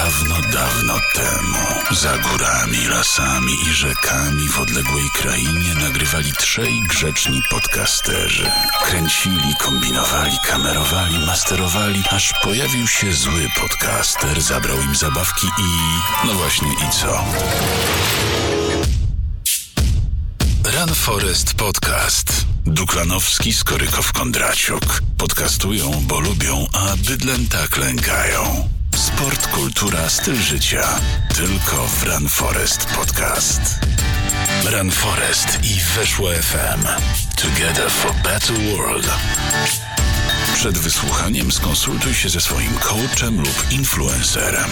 Dawno, dawno temu, za górami, lasami i rzekami w odległej krainie nagrywali trzej grzeczni podcasterzy. Kręcili, kombinowali, kamerowali, masterowali, aż pojawił się zły podcaster, zabrał im zabawki i... no właśnie i co? Run Forest Podcast. Duklanowski, Skorykow, Kondraciuk. Podcastują, bo lubią, a bydlęta klękają. Sport, kultura, styl życia. Tylko w Run Forest Podcast. Run Forest i Weszło FM. Together for better world. Przed wysłuchaniem skonsultuj się ze swoim coachem lub influencerem.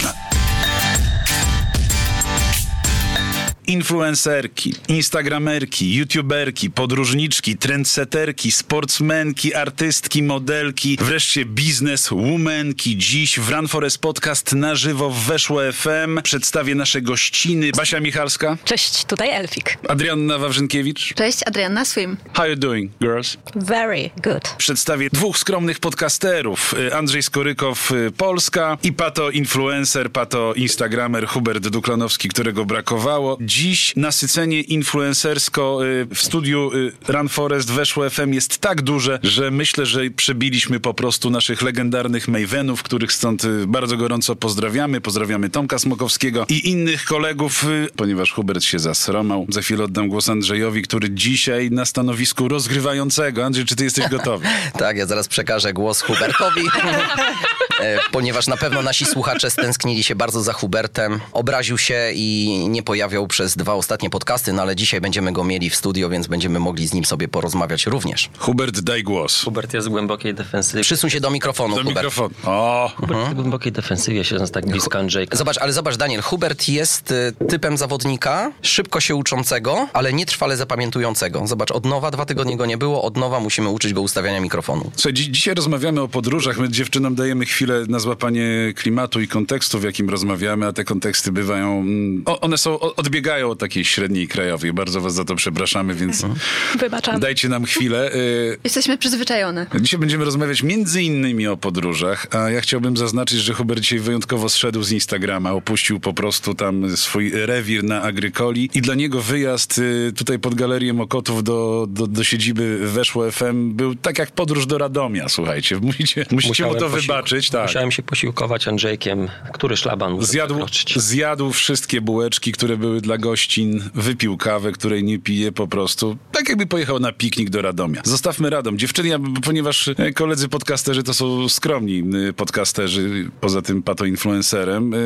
Influencerki, instagramerki, youtuberki, podróżniczki, trendseterki, sportsmenki, artystki, modelki, wreszcie bizneswomanki. Dziś w Run Forest Podcast na żywo w Weszło FM przedstawię nasze gościny. Basia Michalska, Cześć, tutaj Elfik. Adrianna Wawrzynkiewicz. Cześć, Adrianna Swim. How you doing, girls? Very good. Przedstawię dwóch skromnych podcasterów. Y, Andrzej Skorykow, y, Polska i pato influencer, pato instagramer Hubert Duklanowski, którego brakowało. Dziś nasycenie influencersko y, w studiu y, Run Forest weszło FM jest tak duże, że myślę, że przebiliśmy po prostu naszych legendarnych Mavenów, których stąd y, bardzo gorąco pozdrawiamy. Pozdrawiamy Tomka Smokowskiego i innych kolegów, ponieważ Hubert się zasromał. Za chwilę oddam głos Andrzejowi, który dzisiaj na stanowisku rozgrywającego. Andrzej, czy ty jesteś gotowy? Tak, ja zaraz przekażę głos Hubertowi, e, ponieważ na pewno nasi słuchacze stęsknili się bardzo za Hubertem. Obraził się i nie pojawiał przez dwa ostatnie podcasty, no ale dzisiaj będziemy go mieli w studio, więc będziemy mogli z nim sobie porozmawiać również. Hubert, daj głos. Hubert jest w głębokiej defensywie. Przysuń się do mikrofonu, Do Hubert. mikrofonu. O! Hubert jest w głębokiej defensywie, siedząc tak blisko Andrzejka. Zobacz, ale zobacz, Daniel, Hubert jest y, typem zawodnika, szybko się uczącego, ale nietrwale zapamiętującego. Zobacz, od nowa, dwa tygodnie go nie było, od nowa musimy uczyć go ustawiania mikrofonu. Słuchaj, dzi- dzisiaj rozmawiamy o podróżach. My dziewczynom dajemy chwilę na złapanie klimatu i kontekstu, w jakim rozmawiamy, a te konteksty bywają... mm, O, one są, o- odbiegają od takiej średniej krajowej. Bardzo was za to przepraszamy, więc Wybaczam. dajcie nam chwilę. Y, Jesteśmy przyzwyczajone. Dzisiaj będziemy rozmawiać między innymi o podróżach, a ja chciałbym zaznaczyć, że Hubert dzisiaj wyjątkowo zszedł z Instagrama, opuścił po prostu tam swój rewir na Agrykoli i dla niego wyjazd y, tutaj pod Galerię Mokotów do, do, do siedziby Weszło FM był tak jak podróż do Radomia, słuchajcie. Musicie, musicie mu to wybaczyć, tak. Musiałem się posiłkować Andrzejkiem, który szlaban Zjadł, zjadł wszystkie bułeczki, które były dla gościn, wypił kawę, której nie pije po prostu. Tak jakby pojechał na piknik do Radomia. Zostawmy Radom. Dziewczyny, ponieważ e, koledzy podcasterzy to są skromni e, podcasterzy, poza tym pato-influencerem, e,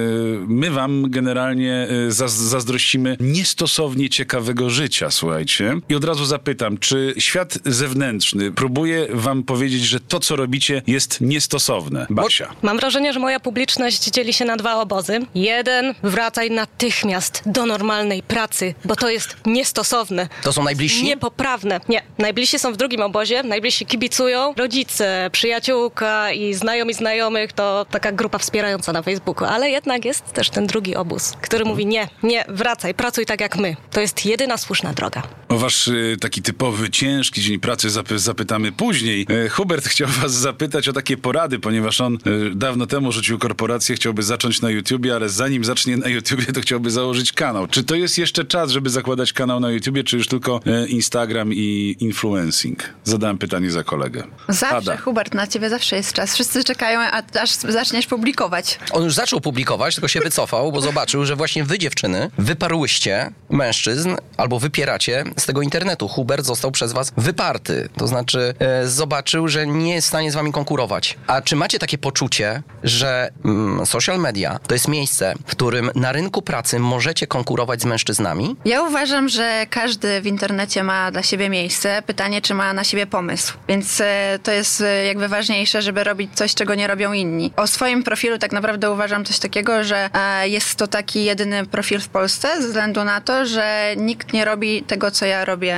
my wam generalnie zaz- zazdrościmy niestosownie ciekawego życia, słuchajcie. I od razu zapytam, czy świat zewnętrzny próbuje wam powiedzieć, że to, co robicie, jest niestosowne? Basia. Mam wrażenie, że moja publiczność dzieli się na dwa obozy. Jeden, wracaj natychmiast do normalnej pracy, bo to jest niestosowne. To są najbliżsi? Niepoprawne. Nie. Najbliżsi są w drugim obozie, najbliżsi kibicują. Rodzice, przyjaciółka i znajomi znajomych to taka grupa wspierająca na Facebooku. Ale jednak jest też ten drugi obóz, który mówi nie, nie, wracaj, pracuj tak jak my. To jest jedyna słuszna droga. O wasz y, taki typowy, ciężki dzień pracy zapy, zapytamy później. E, Hubert chciał was zapytać o takie porady, ponieważ on y, dawno temu rzucił korporację, chciałby zacząć na YouTubie, ale zanim zacznie na YouTubie, to chciałby założyć kanał. Czy to jest jeszcze czas, żeby zakładać kanał na YouTubie, czy już tylko e, Instagram i influencing? Zadałem pytanie za kolegę. Zawsze, Ada. Hubert, na ciebie zawsze jest czas. Wszyscy czekają, a aż zaczniesz publikować. On już zaczął publikować, tylko się wycofał, bo zobaczył, że właśnie wy, dziewczyny, wyparłyście mężczyzn albo wypieracie z tego internetu. Hubert został przez was wyparty. To znaczy e, zobaczył, że nie jest w stanie z wami konkurować. A czy macie takie poczucie, że mm, social media to jest miejsce, w którym na rynku pracy możecie konkurować z mężczyznami? Ja uważam, że każdy w internecie ma dla siebie miejsce. Pytanie, czy ma na siebie pomysł. Więc e, to jest e, jakby ważniejsze, żeby robić coś, czego nie robią inni. O swoim profilu tak naprawdę uważam coś takiego, że e, jest to taki jedyny profil w Polsce ze względu na to, że nikt nie robi tego, co ja robię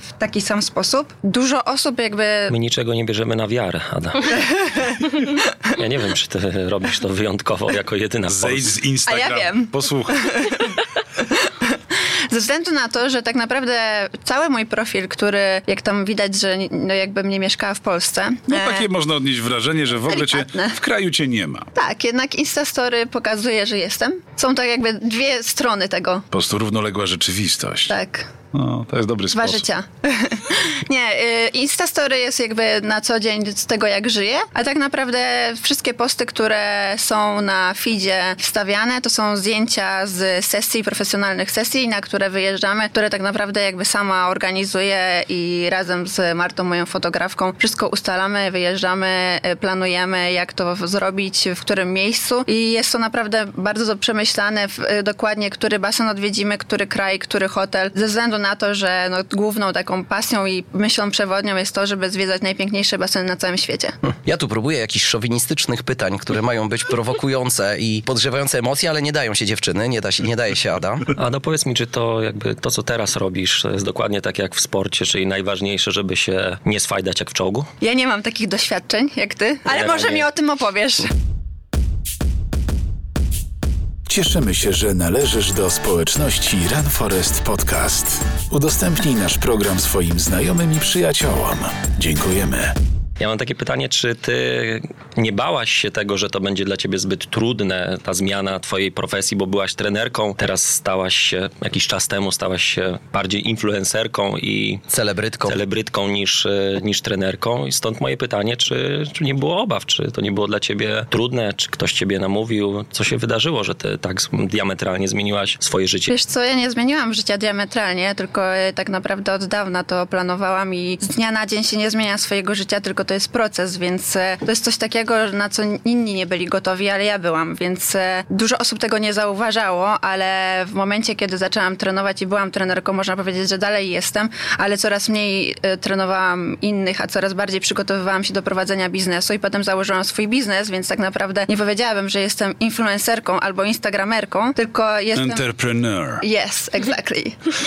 w taki sam sposób. Dużo osób jakby My niczego nie bierzemy na wiarę, Ada. Ja nie wiem, czy ty robisz to wyjątkowo jako jedyna Zejdź Polsce. z Instagrama. A ja wiem. Posłuchaj. Ze względu na to, że tak naprawdę cały mój profil, który jak tam widać, że no jakbym nie mieszkała w Polsce. No e, takie można odnieść wrażenie, że w ogóle cię w kraju cię nie ma. Tak, jednak Instastory pokazuje, że jestem. Są tak jakby dwie strony tego. Po prostu równoległa rzeczywistość. Tak. No, to jest dobry Dwa sposób. życia. nie, y, Instastory jest jakby na co dzień z tego, jak żyję, a tak naprawdę wszystkie posty, które są na feedzie wstawiane, to są zdjęcia z sesji, profesjonalnych sesji, na które wyjeżdżamy, które tak naprawdę jakby sama organizuję i razem z Martą, moją fotografką, wszystko ustalamy, wyjeżdżamy, y, planujemy, jak to zrobić, w którym miejscu i jest to naprawdę bardzo przemyślane, w, y, dokładnie, który basen odwiedzimy, który kraj, który hotel, ze względu na to, że no, główną taką pasją i myślą przewodnią jest to, żeby zwiedzać najpiękniejsze baseny na całym świecie. Ja tu próbuję jakichś szowinistycznych pytań, które mają być prowokujące i podgrzewające emocje, ale nie dają się dziewczyny, nie, da się, nie daje się Ada. A no powiedz mi, czy to jakby to, co teraz robisz, jest dokładnie tak jak w sporcie, czyli najważniejsze, żeby się nie swajdać jak w czołgu? Ja nie mam takich doświadczeń jak ty, ale Nie, może nie. mi o tym opowiesz. Cieszymy się, że należysz do społeczności Run Forest Podcast. Udostępnij nasz program swoim znajomym i przyjaciołom. Dziękujemy. Ja mam takie pytanie, czy ty nie bałaś się tego, że to będzie dla ciebie zbyt trudne, ta zmiana twojej profesji, bo byłaś trenerką, teraz stałaś się, jakiś czas temu stałaś się bardziej influencerką i Celebrytką. celebrytką niż, e, niż trenerką. I stąd moje pytanie, czy, czy nie było obaw, czy to nie było dla ciebie trudne, czy ktoś ciebie namówił, co się wydarzyło, że ty tak diametralnie zmieniłaś swoje życie? Wiesz co, ja nie zmieniłam życia diametralnie, tylko e, tak naprawdę od dawna to planowałam i z dnia na dzień się nie zmienia swojego życia, tylko to jest proces, więc e, to jest coś takiego, na co inni nie byli gotowi, ale ja byłam, więc e, dużo osób tego nie zauważało, ale w momencie, kiedy zaczęłam trenować i byłam trenerką, można powiedzieć, że dalej jestem, ale coraz mniej e, trenowałam innych, a coraz bardziej przygotowywałam się do prowadzenia biznesu i potem założyłam swój biznes, więc tak naprawdę nie powiedziałabym, że jestem influencerką albo instagramerką, tylko jestem... Entrepreneur. Yes, exactly.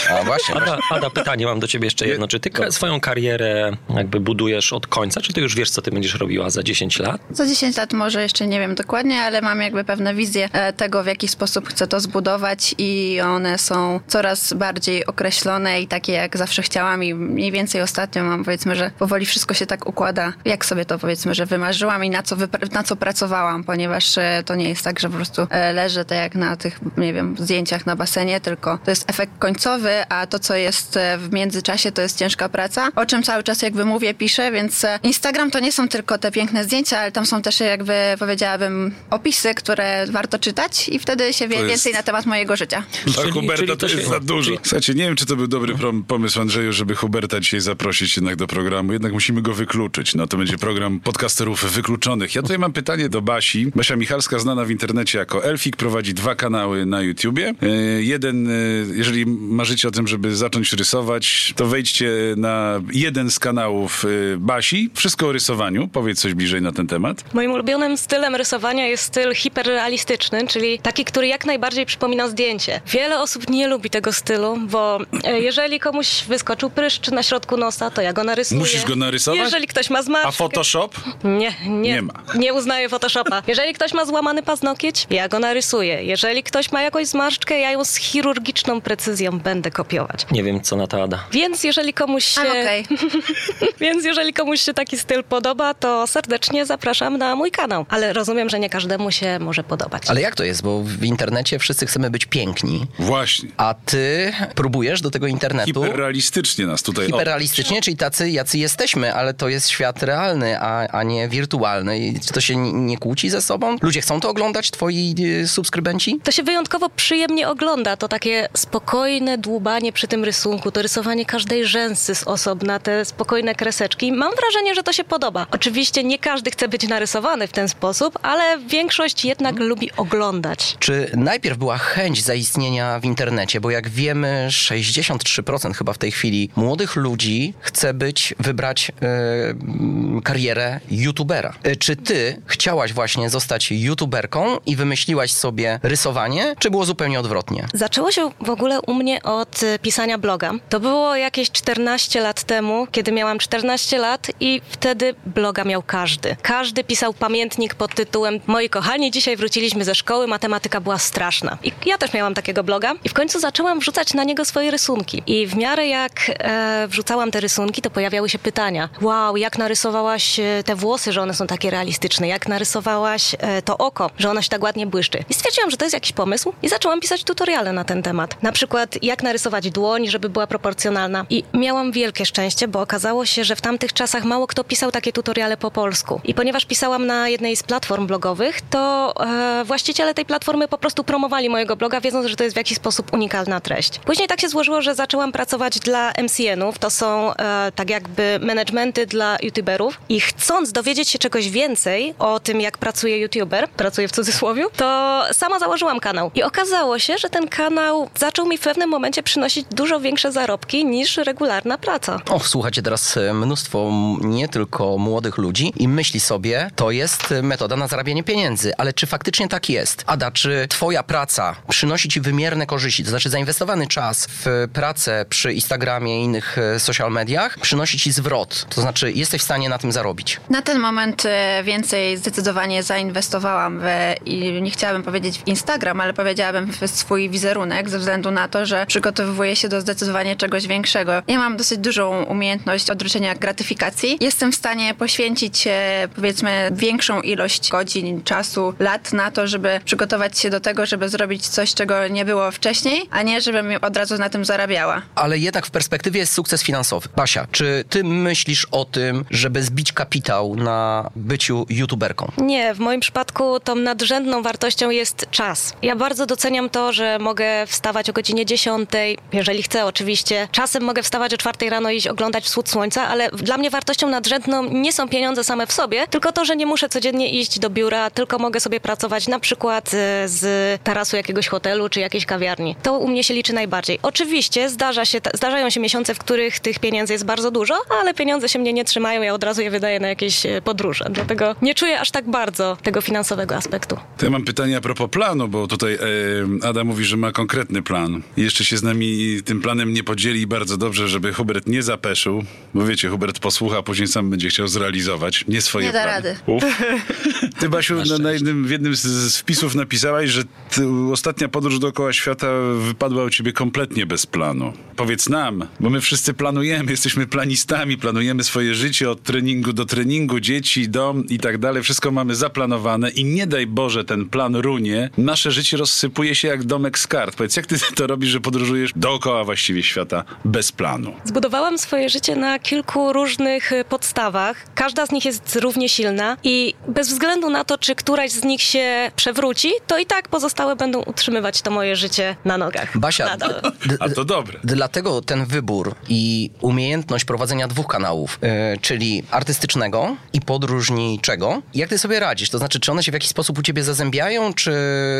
A właśnie. Ada, Ada, pytanie mam do ciebie jeszcze jedno. Czy ty swoją karierę jakby budujesz od końca, czy ty już wiesz, co ty będziesz robiła za 10 lat? Za 10 lat może jeszcze nie wiem dokładnie, ale mam jakby pewne wizje e, tego, w jaki sposób chcę to zbudować i one są coraz bardziej określone i takie, jak zawsze chciałam i mniej więcej ostatnio mam powiedzmy, że powoli wszystko się tak układa, jak sobie to powiedzmy, że wymarzyłam i na co, na co pracowałam, ponieważ e, to nie jest tak, że po prostu e, leżę tak jak na tych, nie wiem, zdjęciach na basenie, tylko to jest efekt końcowy, a to, co jest w międzyczasie, to jest ciężka praca, o czym cały czas jakby mówię, piszę, więc Instagram to nie są tylko te piękne zdjęcia, ale tam są też jakby powiedziałabym opisy, które warto czytać i wtedy się wie jest- więcej na temat mojego życia. Dla Czyli- Huberta czyli to, to jest się- za dużo. Słuchajcie, nie wiem, czy to był dobry pomysł, Andrzeju, żeby Huberta dzisiaj zaprosić jednak do programu. Jednak musimy go wykluczyć. No to będzie program podcasterów wykluczonych. Ja tutaj mam pytanie do Basi. Basia Michalska, znana w internecie jako Elfik, prowadzi dwa kanały na YouTubie. E, jeden, e, jeżeli marzycie o tym, żeby zacząć rysować, to wejdźcie na jeden z kanałów e, Basi. Wszystko o rysowaniu. Powiedz coś bliżej na ten temat. Moim ulubionym stylem rysowania jest styl hiperrealistyczny, czyli taki, który jak najbardziej przypomina zdjęcie. Wiele osób nie lubi tego stylu, bo e, jeżeli komuś wyskoczył pryszcz na środku nosa, to ja go narysuję. Musisz go narysować? Jeżeli ktoś ma zmarszczkę... A Photoshop? Nie, nie, Nie ma. Nie uznaję Photoshopa. Jeżeli ktoś ma złamany paznokieć, ja go narysuję. Jeżeli ktoś ma jakąś zmarszczkę, ja ją z chirurgiczną precyzją będę kopiować. Nie wiem, co na to Ada. Więc jeżeli komuś się... A, okej. Więc jeżeli komuś się taki styl podoba, to serdecznie zapraszam na mój kanał. Ale rozumiem, że nie każdemu się może podobać. Ale jak to jest? Bo w internecie wszyscy chcemy być piękni, Właśnie. a ty próbujesz do tego internetu Hiperrealistycznie nas tutaj... hiperrealistycznie, czyli tacy, jacy jesteśmy, ale to jest świat realny, a, a nie wirtualny. I czy to się nie, nie kłóci ze sobą? Ludzie chcą to oglądać, twoi y, subskrybenci? To się wyjątkowo przyjemnie ogląda. To takie spokojne dłubanie przy tym rysunku, to rysowanie każdej rzęsy z osobna, te spokojne kreseczki. Mam wrażenie, że to się podoba. Oczywiście nie każdy chce być narysowany w ten sposób, ale większość jednak lubi oglądać. Czy najpierw była chęć zaistnienia w internecie, bo jak wiemy, 63% chyba w tej chwili młodych ludzi chce być, wybrać e, mm, karierę youtubera. E, czy ty chciałaś właśnie zostać youtuberką i wymyśliłaś sobie rysowanie, czy było zupełnie odwrotnie? Zaczęło się w ogóle u mnie od y, pisania bloga. To było jakieś 14 lat temu, kiedy miałam 14 lat i wtedy bloga miał każdy. Każdy pisał pamiętnik pod tytułem Moi kochani, dzisiaj wróciliśmy ze szkoły, matematyka była straszna. I ja też miałam takiego bloga i w końcu zaczęłam wrzucać na niego swoje rysunki. I w miarę jak e, wrzucałam te rysunki, to pojawiały się pytania. Wow, jak narysowałaś e, te włosy, że one są takie realistyczne? Jak narysowałaś e, to oko, że ono się tak ładnie błyszczy? I stwierdziłam, że to jest jakiś pomysł i zaczęłam pisać tutoriale na ten temat. Na przykład jak narysować dłoń, żeby była proporcjonalna. I miałam wielkie szczęście, bo okazało się, że w tamtych czasach mało kto pisał takie tutoriale po polsku. I ponieważ pisałam na jednej z platform blogowych, to e, właściciele tej platformy po prostu promowali mojego bloga, wiedząc, że to jest w jakiś sposób unikalna treść. Później tak się złożyło, że zaczęłam pracować dla MCN-ów, to są e, tak jakby managementy dla youtuberów i chcąc dowiedzieć się czegoś więcej o tym, jak pracuje youtuber, pracuję w cudzysłowie, to sama założyłam kanał. I okazało się, że ten kanał zaczął mi w pewnym momencie przynosić dużo większe zarobki niż regularna praca. O, słuchajcie, teraz e, mnóstwo m, nie tylko młodych ludzi i myśli sobie, to jest metoda na zarabianie pieniędzy, ale czy faktycznie tak jest? Ada, czy twoja praca przynosi ci wymierne korzyści, to znaczy zainwestowany czas w pracę przy Instagramie i innych e, social mediach przynosi ci zwrot, to znaczy jesteś w stanie na tym zarobić? Na ten moment e, więcej zdecydowanie zainwestowałam w, i nie chciałabym powiedzieć w Instagram, ale powiedziałabym w swój wizerunek, ze względu na to, że przygotowuję się do zdecydowanie czegoś większego. Ja mam dosyć dużą umiejętność odroczenia gratyfikacji. Jestem w stanie poświęcić e, powiedzmy większą ilość godzin, czasu, lat na to, żeby przygotować się do tego, żeby zrobić coś, czego nie było wcześniej, a nie żebym od razu na tym zarabiała. Ale jednak w perspektywie jest sukces finansowy. Basia, czy ty myślisz o tym, żeby zbić kapitał na byciu youtuberką? Nie, w moim przypadku tą nadrzędną wartością jest czas. Ja bardzo doceniam to, że mogę wstawać o godzinie 10, jeżeli chcę oczywiście. Czasem mogę wstawać o 4 rano i iść oglądać wschód słońca, ale dla mnie wartością nadrzędną nie są pieniądze same w sobie, tylko to, że nie muszę codziennie iść do biura, tylko mogę sobie pracować na przykład e, z tarasu jakiegoś hotelu czy jakiejś kawiarni. To u mnie się liczy najbardziej. Oczywiście zdarza się, zdarzają się miesiące, w których tych pieniędzy jest bardzo dużo, ale pieniądze się mnie nie trzymają, ja od razu je wydaję na jakieś e, podróże. Dlatego nie czuję aż tak bardzo tego finansowego aspektu. To ja mam pytanie a propos planu, bo tutaj e, Ada mówi, że ma konkretny plan. Jeszcze się z nami tym planem nie podzieli bardzo dobrze, żeby Hubert nie zapeszył, bo wiecie, Hubert posłucha, później sam będzie chciał zrealizować. Nie swoje Nie da rady. Uf. Ty, Basiu, na, na jednym, w jednym z, z wpisów napisałaś, że ty, ostatnia podróż dookoła świata wypadła u ciebie kompletnie bez planu. Powiedz nam, bo my wszyscy planujemy, jesteśmy planistami, planujemy swoje życie od treningu do treningu, dzieci, dom i tak dalej. Wszystko mamy zaplanowane i nie daj Boże ten plan runie, nasze życie rozsypuje się jak domek z kart. Powiedz, jak ty to robisz, że podróżujesz dookoła właściwie świata bez planu? Zbudowałam swoje życie na kilku różnych podstawach. Każda z nich jest równie silna i bez względu na to, czy któraś z nich się przewróci, to i tak pozostałe będą utrzymywać to moje życie na nogach. Basia, Nadal. A to dobre. Dlatego ten wybór i umiejętność prowadzenia dwóch kanałów, e, czyli artystycznego i podróżniczego, jak ty sobie radzisz? To znaczy, czy one się w jakiś sposób u ciebie zazębiają, czy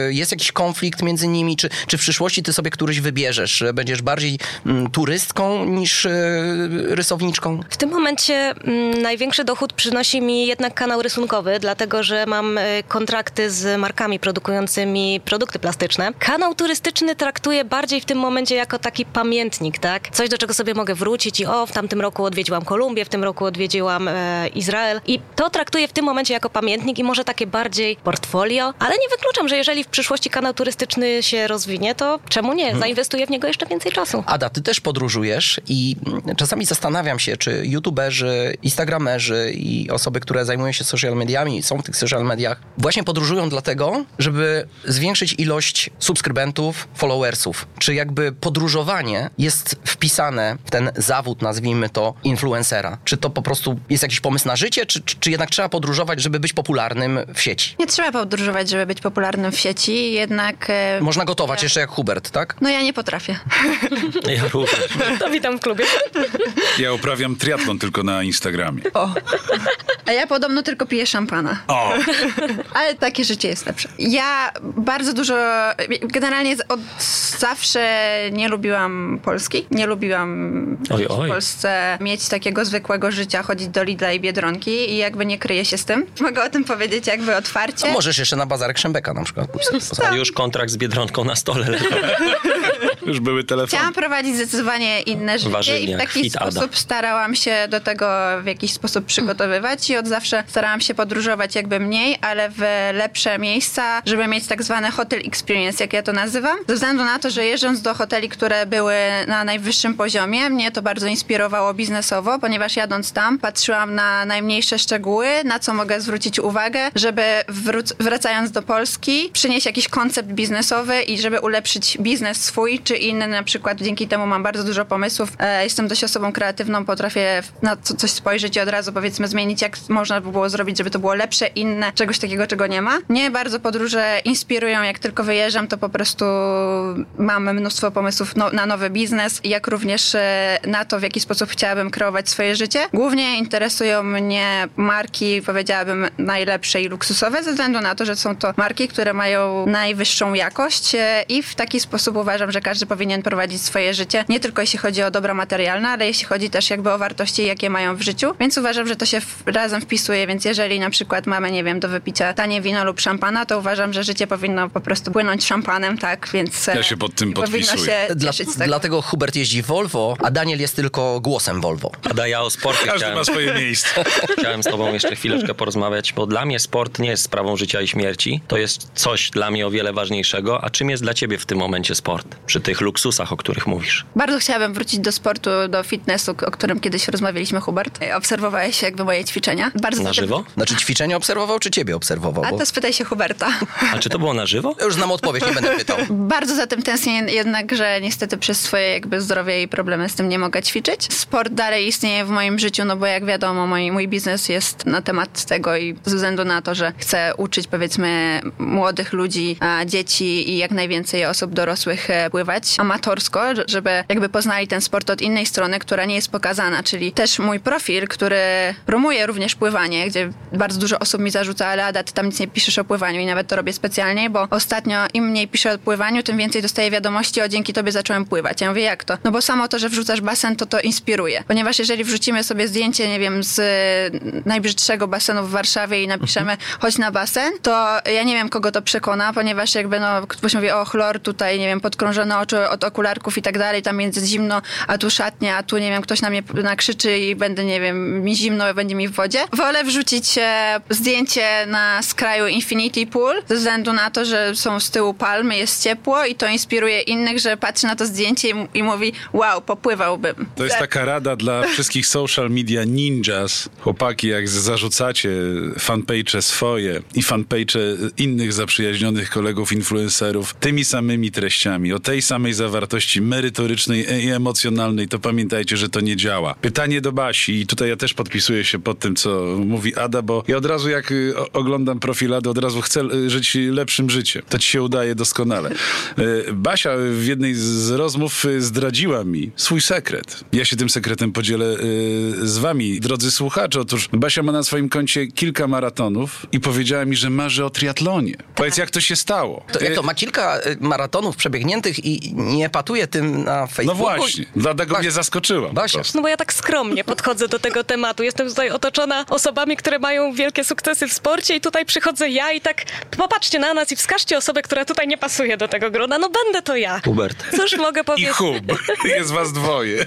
jest jakiś konflikt między nimi, czy, czy w przyszłości ty sobie któryś wybierzesz? że Będziesz bardziej mm, turystką niż e, rysowniczką? W tym momencie mm, największy dochód przynosi mi jednak kanał rysunkowy, dlatego że mam y, kontrakty z markami produkującymi produkty plastyczne. Kanał turystyczny traktuję bardziej w tym momencie jako taki pamiętnik, tak? Coś, do czego sobie mogę wrócić i o, w tamtym roku odwiedziłam Kolumbię, w tym roku odwiedziłam e, Izrael i to traktuję w tym momencie jako pamiętnik i może takie bardziej portfolio, ale nie wykluczam, że jeżeli w przyszłości kanał turystyczny się rozwinie, to czemu nie? Zainwestuję w niego jeszcze więcej czasu. Ada, ty też podróżujesz i mm, czasami zastanawiam się, czy youtuberzy, instagramerzy i osoby, które zajmują się social mediami, są w tych social mediach, właśnie podróżują dlatego, żeby zwiększyć ilość subskrybentów, followersów. Czy jakby podróżowanie jest wpisane w ten zawód, nazwijmy to, influencera? Czy to po prostu jest jakiś pomysł na życie, czy, czy, jednak trzeba podróżować, żeby być popularnym w sieci? Nie trzeba podróżować, żeby być popularnym w sieci, jednak e, Można gotować jeszcze jak Hubert, tak? no ja nie potrafię. Ja również. To witam w klubie. Ja uprawiam triatlon tylko na Instagramie. O. A ja podobno tylko piję szampana. O! Ale takie życie jest lepsze. Ja bardzo dużo, generalnie od zawsze nie lubiłam Polski. Nie lubiłam Oj, w oj. Polsce mieć takiego zwykłego życia, chodzić do Lidla i Biedronki i jakby nie kryję się z tym. Mogę o tym powiedzieć jakby otwarcie. A możesz jeszcze na bazarek Szembeka na przykład pójść. A już kontrakt z Biedronką na stole. Już były telefony. Chciałam prowadzić zdecydowanie inne życie i w taki fit Ada. sposób starałam się do tego w jakiś sposób przygotowywać i od zawsze starałam się podróżować jakby mniej, ale w lepsze miejsca, żeby mieć tak zwany hotel experience, jak ja to nazywam. Ze względu na to, że jeżdżąc do hoteli, które były na najwyższym poziomie, mnie to bardzo inspirowało biznesowo, ponieważ jadąc tam patrzyłam na najmniejsze szczegóły, na co mogę zwrócić uwagę, żeby wracając do Polski przynieść jakiś koncept biznesowy i żeby ulepszyć biznes swój czy inny. Na przykład dzięki temu mam bardzo dużo pomysłów. E, jestem dość osobą kreatywną, potrafię na co, coś spojrzeć i od razu powiedzmy zmienić, jak można by było zrobić, żeby to było lepsze, inne, czegoś takiego, czego nie ma. Mnie bardzo podróże inspirują. Jak tylko wyjeżdżam, to po prostu mam mnóstwo pomysłów no, na nowy biznes, jak również e, na to, w jaki sposób chciałabym kreować swoje życie. Głównie interesują mnie marki, powiedziałabym, najlepsze i luksusowe, ze względu na to, że są to marki, które mają najwyższą jakość e, i w taki sposób uważam, że każdy powinien prowadzić swoje życie, nie tylko jeśli chodzi o dobra materialne, ale jeśli chodzi też jakby o wartości, jakie mają w życiu, więc uważam, że to się razem wpisuje, więc jeżeli na przykład mamy, nie wiem, do wypicia tanie wino lub szampana, to uważam, że życie powinno po prostu płynąć szampanem, tak, więc... e, Ja się pod tym powinno podpisuję. się Dla, cieszyć z tego. dlatego Hubert jeździ Volvo, a Daniel jest tylko głosem Volvo. Ada, ja o sporcie Każdy chciałem, ma swoje miejsce. chciałem z tobą jeszcze chwileczkę porozmawiać, bo dla mnie sport nie jest sprawą życia i śmierci. To jest coś dla mnie o wiele ważniejszego. A czym jest dla ciebie w tym momencie sport? Przy tych luksusach, o których mówisz. Bardzo chciałabym wrócić do sportu, do fitnessu, o którym kiedyś rozmawialiśmy, Hubert. Obserwowałeś jakby moje ćwiczenia. Bardzo Na żywo? Znaczy ćwiczenia obserwował, czy ciebie obserwował? A Bo to spytaj się Huberta. A czy to było na żywo? ja już znam odpowiedź, nie będę pytał. Bardzo za tym tęsknię, jednak, że niestety przez swoje jakby zdrowie i problemy z tym nie mogę ćwiczyć. Sport dalej istnieje w moim życiu, no bo jak wiadomo, mój, mój biznes jest na temat tego i ze względu na to, że chcę uczyć powiedzmy młodych ludzi, a, dzieci i jak najwięcej osób dorosłych e, pływać amatorsko, że- żeby jakby poznali ten sport od innej strony, która nie jest pokazana, czyli też mój profil, który promuje również pływanie, gdzie bardzo dużo osób mi zarzuca, ale Ada, ty tam nic nie piszesz o pływaniu i nawet to robię specjalnie, bo ostatnio im mniej piszę o pływaniu, tym więcej dostaję wiadomości o dzięki tobie zacząłem pływać. Ja mówię, jak to? No bo samo to, że wrzucasz basen, to to inspiruje. Ponieważ jeżeli wrzucimy sobie zdjęcie, nie wiem, z najbrzydszego basenu w Warszawie i napiszemy chodź na basen, to ja nie wiem, kogo to przekona, ponieważ jakby no, ktoś mówi, o chlor tutaj, nie wiem, podkrążone oczy od okularków i tak dalej, tam jest zimno, a tu szatnia, a tu, nie wiem, ktoś na mnie nakrzyczy i będę, nie wiem, mi zimno, będzie mi w wodzie. Wolę wrzucić e, zdjęcie na skraju Infinity Pool, ze względu na to, że są z tyłu palmy, jest ciepło i to inspiruje innych, że patrzy na to zdjęcie i, m- i mówi, wow, popływałbym. To jest taka rada dla wszystkich social media ninjas. Chłopaki, jak zarzucacie fanpage swoje i fanpage innych zaprzyjaźnionych kolegów influencerów tymi samymi treściami, o tej samej zawartości merytorycznej i emocjonalnej, to pamiętajcie, że to nie działa. Pytanie do Basi i tutaj ja też podpisuję się pod tym, co mówi Ada, bo ja od razu jak oglądam profil Ady, od razu chcę y, żyć lepszym życiem. To ci się udaje doskonale. Y, Basia w jednej z rozmów y, zdradziła mi swój sekret. Ja się tym sekretem podzielę z wami, drodzy słuchacze. Otóż Basia ma na swoim koncie kilka maratonów i powiedziała mi, że marzy o triatlonie. Powiedz, jak to się stało? To, jak to ma kilka maratonów przebiegniętych i nie patuje tym na No Facebooku? właśnie, dlatego Basia- mnie zaskoczyła. Basia. No bo ja tak skromnie podchodzę do tego tematu. Jestem tutaj otoczona osobami, które mają wielkie sukcesy w sporcie i tutaj przychodzę ja i tak popatrzcie na nas i wskażcie osobę, która tutaj nie pasuje do tego grona. No będę to ja. Hubert. Cóż mogę I powiedzieć? hub. Jest was dwoje.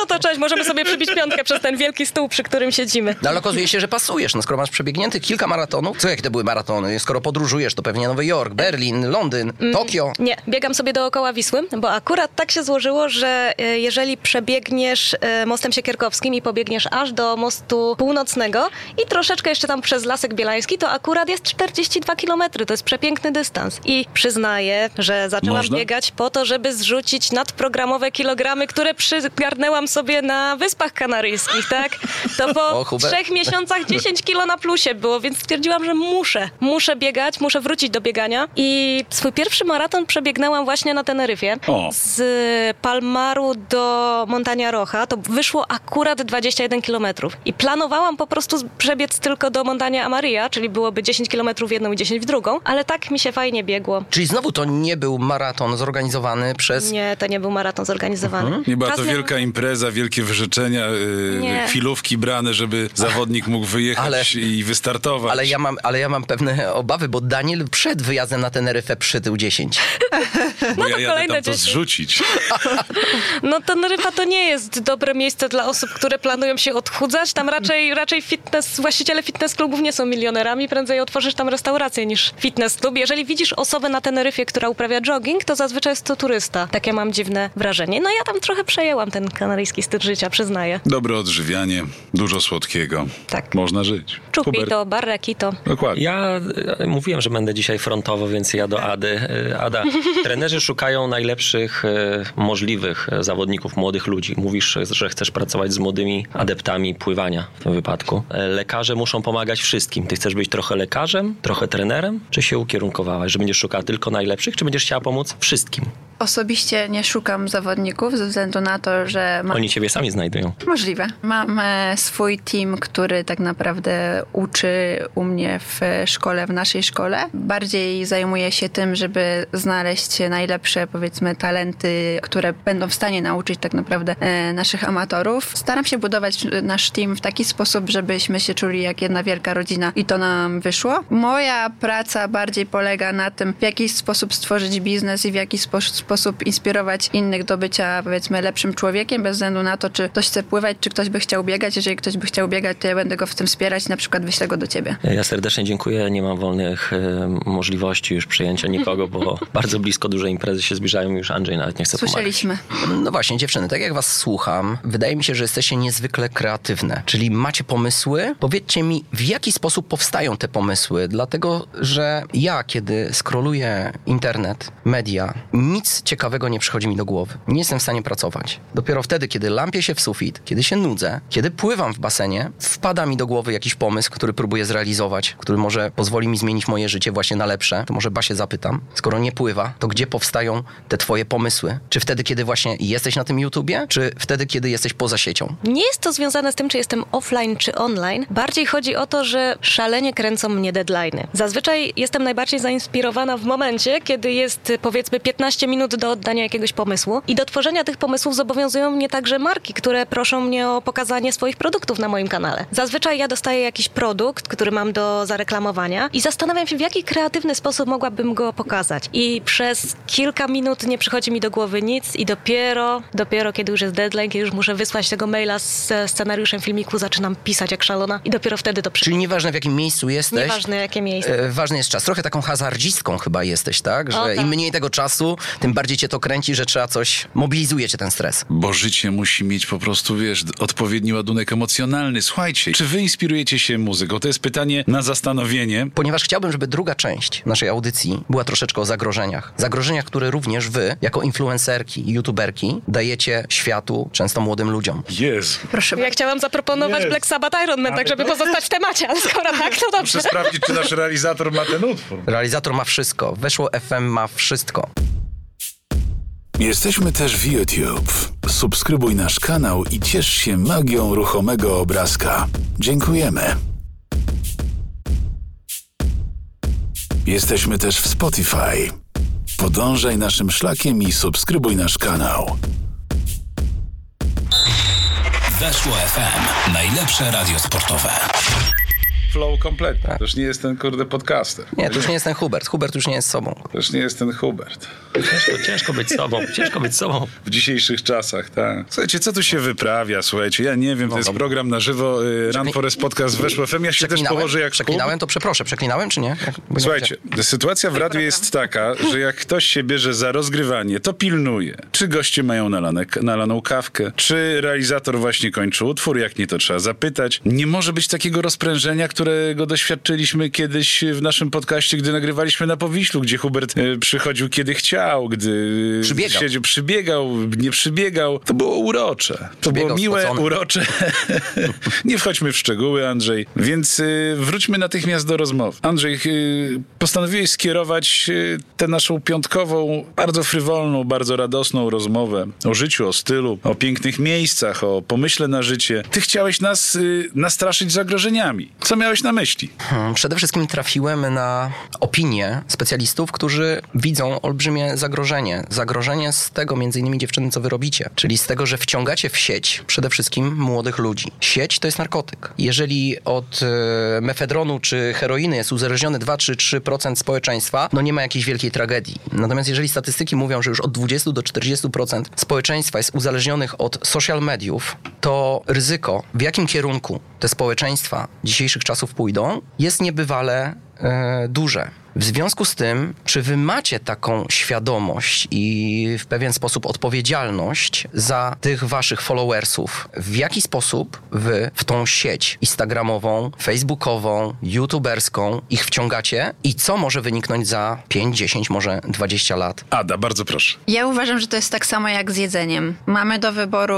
No to cześć, możemy sobie przybić piątkę przez ten wielki stół, przy którym siedzimy. No ale okazuje się, że pasujesz. No skoro masz przebiegniętych kilka maratonów, co jakie to były maratony? Skoro podróżujesz, to pewnie Nowy Jork, Berlin, Londyn, Tokio. Nie, biegam sobie dookoła Wisły, bo akurat tak się złożyło, że e, jeżeli przebiegniesz e, mostem siekierkowskim i pobiegniesz aż do mostu północnego i troszeczkę jeszcze tam przez Lasek Bielański, to akurat jest 42 km. To jest przepiękny dystans. I przyznaję, że zaczęłam Można? biegać po to, żeby zrzucić nadprogramowe kilogramy, które przygarnęłam sobie na Wyspach Kanaryjskich, tak? To po O, trzech miesiącach 10 kilo na plusie było, więc stwierdziłam, że muszę. Muszę biegać, muszę wrócić do biegania. I swój pierwszy maraton przebiegnęłam właśnie na Teneryfie. O. Z Palmaru do Montania Rocha. To wyszło akurat 21 kilometrów. I planowałam po prostu przebiec tylko do Montania Amaria, czyli byłoby 10 kilometrów w jedną i 10 w drugą, ale tak mi się fajnie biegło. Czyli znowu to nie był maraton zorganizowany przez... Nie, to nie był maraton zorganizowany. Nie była to wielka impreza, wielkie wyrzeczenia, yy, chwilówki brane, żeby zawodnik mógł wyjechać Ale- i wystartować. Ale ja, mam, ale ja mam pewne obawy, bo Daniel przed wyjazdem na Teneryfę przytył 10. Bo bo ja to jadę kolejne tam to 10. zrzucić. No Teneryfa to nie jest dobre miejsce dla osób, które planują się odchudzać. Tam raczej, raczej fitness, właściciele fitness klubów nie są milionerami. Prędzej otworzysz tam restaurację niż fitness klub. Jeżeli widzisz osobę na Teneryfie, która uprawia jogging, to zazwyczaj jest to turysta. Takie mam dziwne wrażenie. No ja tam trochę przejęłam ten kanaryjski styl życia, przyznaję. Dobre odżywianie, dużo słodkiego. Tak. Można żyć. Chupito, barrakito. Dokładnie. Ja e, mówiłem, że będę dzisiaj frontowo, więc ja do Ady. E, Ada, trenerzy szukają najlepszych e, możliwych zawodników, młodych ludzi. Mówisz, że chcesz pracować z młodymi adeptami pływania w tym wypadku. Lekarze muszą pomagać wszystkim. Ty chcesz być trochę lekarzem, trochę trenerem? Czy się ukierunkowałaś, że będziesz szukała tylko najlepszych, czy będziesz chciała pomóc wszystkim? Osobiście nie szukam zawodników ze względu na to, że mam Oni ciebie sami znajdują. Możliwe. Mam e, swój team, który tak naprawdę uczy u mnie w szkole, w naszej szkole. Bardziej zajmuje się tym, żeby znaleźć najlepsze, powiedzmy, talenty, które będą w stanie nauczyć tak naprawdę e, naszych amatorów. Staram się budować nasz team w taki sposób, żebyśmy się czuli jak jedna wielka rodzina i to nam wyszło. Moja praca bardziej polega na tym, w jaki sposób stworzyć biznes i w jaki spo- sposób inspirować innych do bycia, powiedzmy, lepszym człowiekiem, bez względu na to, czy ktoś chce pływać, czy ktoś by chciał biegać. Jeżeli ktoś by chciał biegać, to ja będę go w tym wspierać, na przykład wyślę go do ciebie. Ja serdecznie dziękuję. Nie mam wolnych e, możliwości już przyjęcia nikogo, bo bardzo blisko duże imprezy się zbliżają już Andrzej nawet nie chce pomagać. Słyszeliśmy. No właśnie, dziewczyny, tak jak was słucham, wydaje mi się, że jesteście niezwykle kreatywne. Czyli macie pomysły. Powiedzcie mi, w jaki sposób powstają te pomysły? Dlatego, że ja, kiedy scrolluję internet, media, nic ciekawego nie przychodzi mi do głowy. Nie jestem w stanie pracować. Dopiero wtedy, kiedy lampię się w sufit, kiedy się nudzę, kiedy pływam w basenie, wpada mi do głowy jakiś pomysł, który próbuję zrealizować, który może pozwoli mi zmienić moje życie właśnie na lepsze. To może Basie zapytam. Skoro nie pływa, to gdzie powstają te twoje pomysły? Czy wtedy, kiedy właśnie jesteś na tym YouTubie, czy wtedy, kiedy jesteś poza siecią? Nie jest to związane z tym, czy jestem offline czy online. Bardziej chodzi o że szalenie kręcą mnie deadline'y. Zazwyczaj jestem najbardziej zainspirowana w momencie, kiedy jest powiedzmy 15 minut do oddania jakiegoś pomysłu. I do tworzenia tych pomysłów zobowiązują mnie także marki, które proszą mnie o pokazanie swoich produktów na moim kanale. Zazwyczaj ja dostaję jakiś produkt, który mam do zareklamowania i zastanawiam się, w jaki kreatywny sposób mogłabym go pokazać. I przez kilka minut nie przychodzi mi do głowy nic i dopiero, dopiero kiedy już jest deadline, kiedy już muszę wysłać tego maila z scenariuszem filmiku, zaczynam pisać jak szalona i dopiero wtedy to przychodzi. Czyli nieważne w jakim miejscu jesteś. Nieważne jakie miejsce. e, Ważny jest czas. Trochę taką hazardzistką chyba jesteś, tak? Że O, tak. im mniej tego czasu, tym bardziej cię to kręci, że trzeba coś, mobilizuje cię ten stres. Bo życie musi mieć po prostu, wiesz, odpowiedni ładunek emocjonalny. Słuchajcie, czy wy inspirujecie się muzyką? To jest pytanie na zastanowienie. Ponieważ chciałbym, żeby druga część naszej audycji była troszeczkę o zagrożeniach. Zagrożeniach, które również wy, jako influencerki i youtuberki, dajecie światu, często młodym ludziom. Jezu. Proszę Ja chciałam zaproponować Jest. Black Sabbath Iron Man, tak żeby pozostać w temacie, ale skoro tak, to dobrze. Muszę sprawdzić, czy nasz realizator ma ten utwór. Realizator ma wszystko. Weszło FM ma wszystko. Jesteśmy też w YouTube. Subskrybuj nasz kanał i ciesz się magią ruchomego obrazka. Dziękujemy. Jesteśmy też w Spotify. Podążaj naszym szlakiem i subskrybuj nasz kanał. Weszło FM. Najlepsze radio sportowe. Flow kompletnie. To już nie jest ten, kurde, podcaster. Nie, to już nie jest ten Hubert. Hubert już nie jest sobą. To już nie jest ten Hubert. Ciężko, ciężko być sobą, ciężko być sobą. W dzisiejszych czasach, tak. Słuchajcie, co tu się wyprawia? Słuchajcie, ja nie wiem, to jest dobra. program na żywo, y, Run Forest Podcast Weszło FM. Ja się też położę jak Przeklinałem, to przeproszę. Przeklinałem czy nie? Jak- bo nie Słuchajcie, sytuacja w radiu jest taka, że jak ktoś się bierze za rozgrywanie, to pilnuje. Czy goście mają nalane, nalaną kawkę, czy realizator właśnie kończy utwór, jak nie to trzeba zapytać. Nie może być takiego rozprężenia, którego doświadczyliśmy kiedyś w naszym podcaście, gdy nagrywaliśmy na Powiślu, gdzie Hubert e, przychodził kiedy chciał, gdy Przybiegał. siedział, przybiegał, nie przybiegał. To było urocze. To Przybiegał było miłe, spocony. urocze. nie wchodźmy w szczegóły, Andrzej. Więc y, wróćmy natychmiast do rozmowy. Andrzej, y, postanowiłeś skierować tę naszą piątkową, bardzo frywolną, bardzo radosną rozmowę o życiu, o stylu, o pięknych miejscach, o pomyśle na życie. Ty chciałeś nas nastraszyć zagrożeniami. Co miałeś na myśli? Hmm, Przede wszystkim trafiłem na opinie specjalistów, którzy widzą olbrzymie zagrożenie. Zagrożenie z tego między innymi dziewczyny, co wy robicie, czyli z tego, że wciągacie w sieć przede wszystkim młodych ludzi. Sieć to jest narkotyk. Jeżeli od e, mefedronu czy heroiny jest uzależnione 2 czy 3% społeczeństwa, no nie ma jakiejś wielkiej tragedii. Natomiast jeżeli statystyki mówią, że już od 20 do 40% społeczeństwa jest uzależnionych od social mediów, to ryzyko, w jakim kierunku te społeczeństwa dzisiejszych czasów pójdą, jest niebywale e, duże. W związku z tym, czy wy macie taką świadomość i w pewien sposób odpowiedzialność za tych waszych followersów? W jaki sposób wy w tą sieć instagramową, facebookową, youtuberską ich wciągacie i co może wyniknąć za 5, 10, może 20 lat? Ada, bardzo proszę. Ja uważam, że to jest tak samo jak z jedzeniem. Mamy do wyboru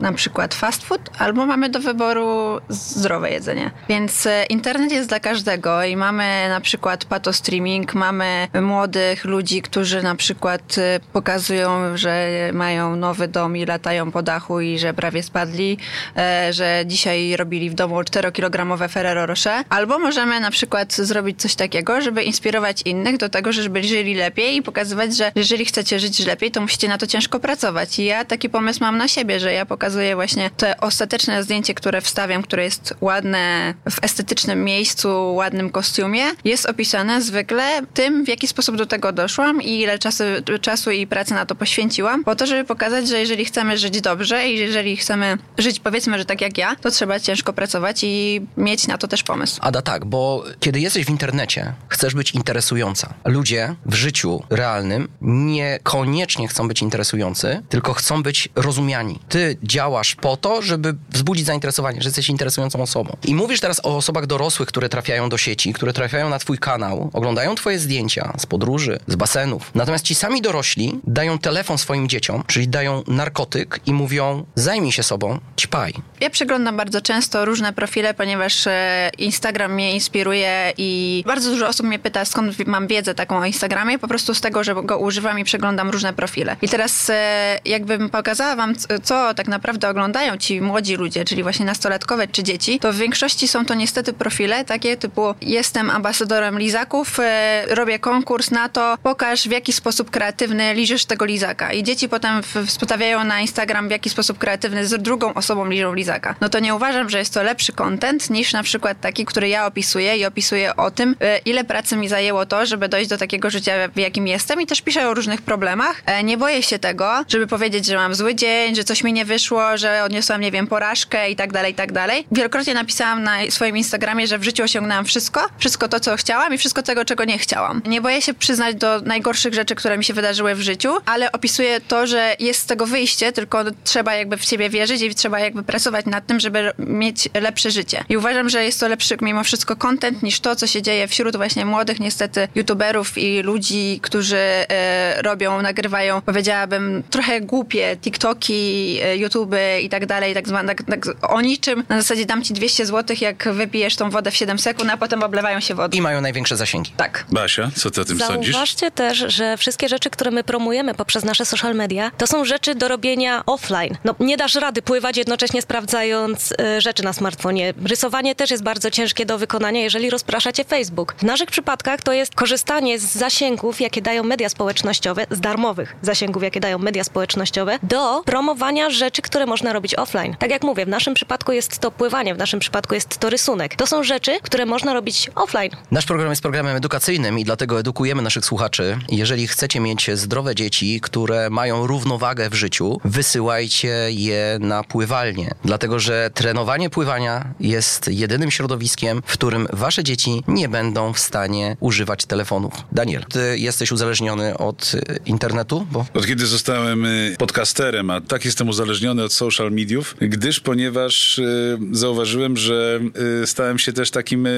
na przykład fast food, albo mamy do wyboru zdrowe jedzenie. Więc e, internet jest dla każdego i mamy na przykład patos streaming, mamy młodych ludzi, którzy na przykład y, pokazują, że mają nowy dom i latają po dachu i że prawie spadli, e, że dzisiaj robili w domu 4-kilogramowe Ferrero Rocher. Albo możemy na przykład zrobić coś takiego, żeby inspirować innych do tego, żeby żyli lepiej i pokazywać, że jeżeli chcecie żyć lepiej, to musicie na to ciężko pracować. I ja taki pomysł mam na siebie, że ja pokazuję właśnie te ostateczne zdjęcie, które wstawiam, które jest ładne w estetycznym miejscu, ładnym kostiumie, jest opisane zwykle tym, w jaki sposób do tego doszłam i ile czasu, czasu i pracy na to poświęciłam, po to, żeby pokazać, że jeżeli chcemy żyć dobrze i jeżeli chcemy żyć powiedzmy, że tak jak ja, to trzeba ciężko pracować i mieć na to też pomysł. Ada, tak, bo kiedy jesteś w internecie, chcesz być interesująca. Ludzie w życiu realnym niekoniecznie chcą być interesujący, tylko chcą być rozumiani. Ty działasz po to, żeby wzbudzić zainteresowanie, że jesteś interesującą osobą. I mówisz teraz o osobach dorosłych, które trafiają do sieci, które trafiają na twój kanał, oglądają twoje zdjęcia z podróży, z basenów. Natomiast ci sami dorośli dają telefon swoim dzieciom, czyli dają narkotyk i mówią: zajmij się sobą, ćpaj. Ja przeglądam bardzo często różne profile, ponieważ e, Instagram mnie inspiruje i bardzo dużo osób mnie pyta, skąd mam wiedzę taką o Instagramie, po prostu z tego, że go używam i przeglądam różne profile. I teraz e, jakbym pokazała wam, co tak naprawdę oglądają ci młodzi ludzie, czyli właśnie nastolatkowe czy dzieci, to w większości są to niestety profile takie typu jestem ambasadorem lizaków, e, robię konkurs na to, pokaż w jaki sposób kreatywny liżysz tego lizaka. I dzieci potem wstawiają na Instagram w jaki sposób kreatywny z drugą osobą liżą lizaka. No to nie uważam, że jest to lepszy content niż na przykład taki, który ja opisuję i opisuję o tym, e, ile pracy mi zajęło to, żeby dojść do takiego życia, w jakim jestem i też piszę o różnych problemach. E, Nie boję się tego, żeby powiedzieć, że mam zły dzień, że coś mi nie wyszło, że odniosłam, nie wiem, porażkę i tak dalej, i tak dalej. Wielokrotnie napisałam na swoim Instagramie, że w życiu osiągnęłam wszystko, wszystko to, co chciałam i wszystko tego, czego nie chciałam. Nie boję się przyznać do najgorszych rzeczy, które mi się wydarzyły w życiu, ale opisuję to, że jest z tego wyjście, tylko trzeba jakby w siebie wierzyć i trzeba jakby pracować nad tym, żeby mieć lepsze życie. I uważam, że jest to lepszy mimo wszystko content niż to, co się dzieje wśród właśnie młodych niestety youtuberów i ludzi, którzy e, robią, nagrywają, powiedziałabym, trochę głupie TikToki, e, YouTube i tak dalej, tak zwane, tak, tak, o niczym. Na zasadzie dam ci 200 zł, jak wypijesz tą wodę w 7 sekund, a potem oblewają się wodą. I mają największe zasięgi. Tak. Basia, co ty o tym sądzisz? Zauważcie też, że wszystkie rzeczy, które my promujemy poprzez nasze social media, to są rzeczy do robienia offline. No, nie dasz rady pływać jednocześnie sprawdzając e, rzeczy na smartfonie. Rysowanie też jest bardzo ciężkie do wykonania, jeżeli rozpraszacie Facebook. W naszych przypadkach to jest korzystanie z zasięgów, jakie dają media społecznościowe, z darmowych zasięgów, jakie dają media społecznościowe, do promowania rzeczy, które można robić offline. Tak jak mówię, w naszym przypadku jest to pływanie, w naszym przypadku jest to rysunek. To są rzeczy, które można robić offline. Nasz program jest programem edukacyjnym i dlatego edukujemy naszych słuchaczy. Jeżeli chcecie mieć zdrowe dzieci, które mają równowagę w życiu, wysyłajcie je na pływalnię. Dlatego, że trenowanie pływania jest jedynym środowiskiem, w którym wasze dzieci nie będą w stanie używać telefonów. Daniel, ty jesteś uzależniony od y, internetu? Bo Od kiedy zostałem y, podcasterem, a tak jestem uzależniony od social mediów, gdyż ponieważ y, zauważyłem, że stałem się też takim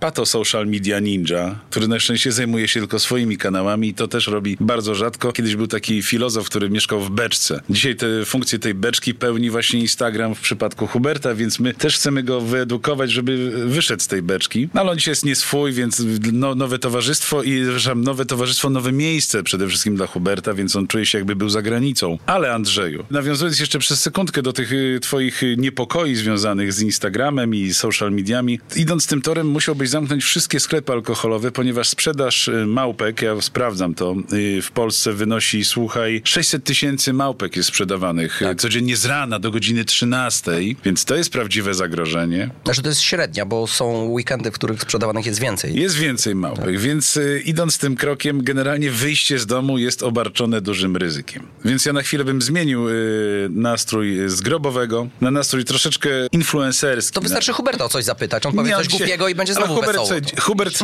pato social media ninja, który na szczęście zajmuje się tylko swoimi kanałami i to też robi bardzo rzadko. Kiedyś był taki filozof, który mieszkał w beczce. Dzisiaj te funkcje tej beczki pełni właśnie Instagram w przypadku Huberta, więc my też chcemy go wyedukować, żeby wyszedł z tej beczki. No, ale on dzisiaj jest nie swój, więc no, nowe towarzystwo i przepraszam, nowe towarzystwo, nowe miejsce przede wszystkim dla Huberta, więc on czuje się jakby był za granicą. Ale Andrzeju, nawiązując jeszcze przez sekundkę do tych y, twoich y, niepokoi związanych z Instagramem i social mediami, idąc tym torem musiałbyś zamknąć wszystkie sklepy alkoholowe, ponieważ sprzedaż y, małpek, ja sprawdzam to, y, w Polsce wynosi, słuchaj, 600 tysięcy małpek jest sprzedawanych y, codziennie z rana do godziny 13, więc to jest prawdziwe zagrożenie. Znaczy to jest średnia, bo są weekendy, w których sprzedawanych jest więcej. Jest więcej małpek, więc y, idąc tym krokiem, generalnie wyjście z domu jest obarczone dużym ryzykiem. Więc ja na chwilę bym zmienił nastrój z grobowego na nastrój troszeczkę influencerski. To wystarczy Huberta o coś zapytać, on powie Nie, coś się- głupiego i będzie znowu Hubert, wesoło. słuchaj, Hubert,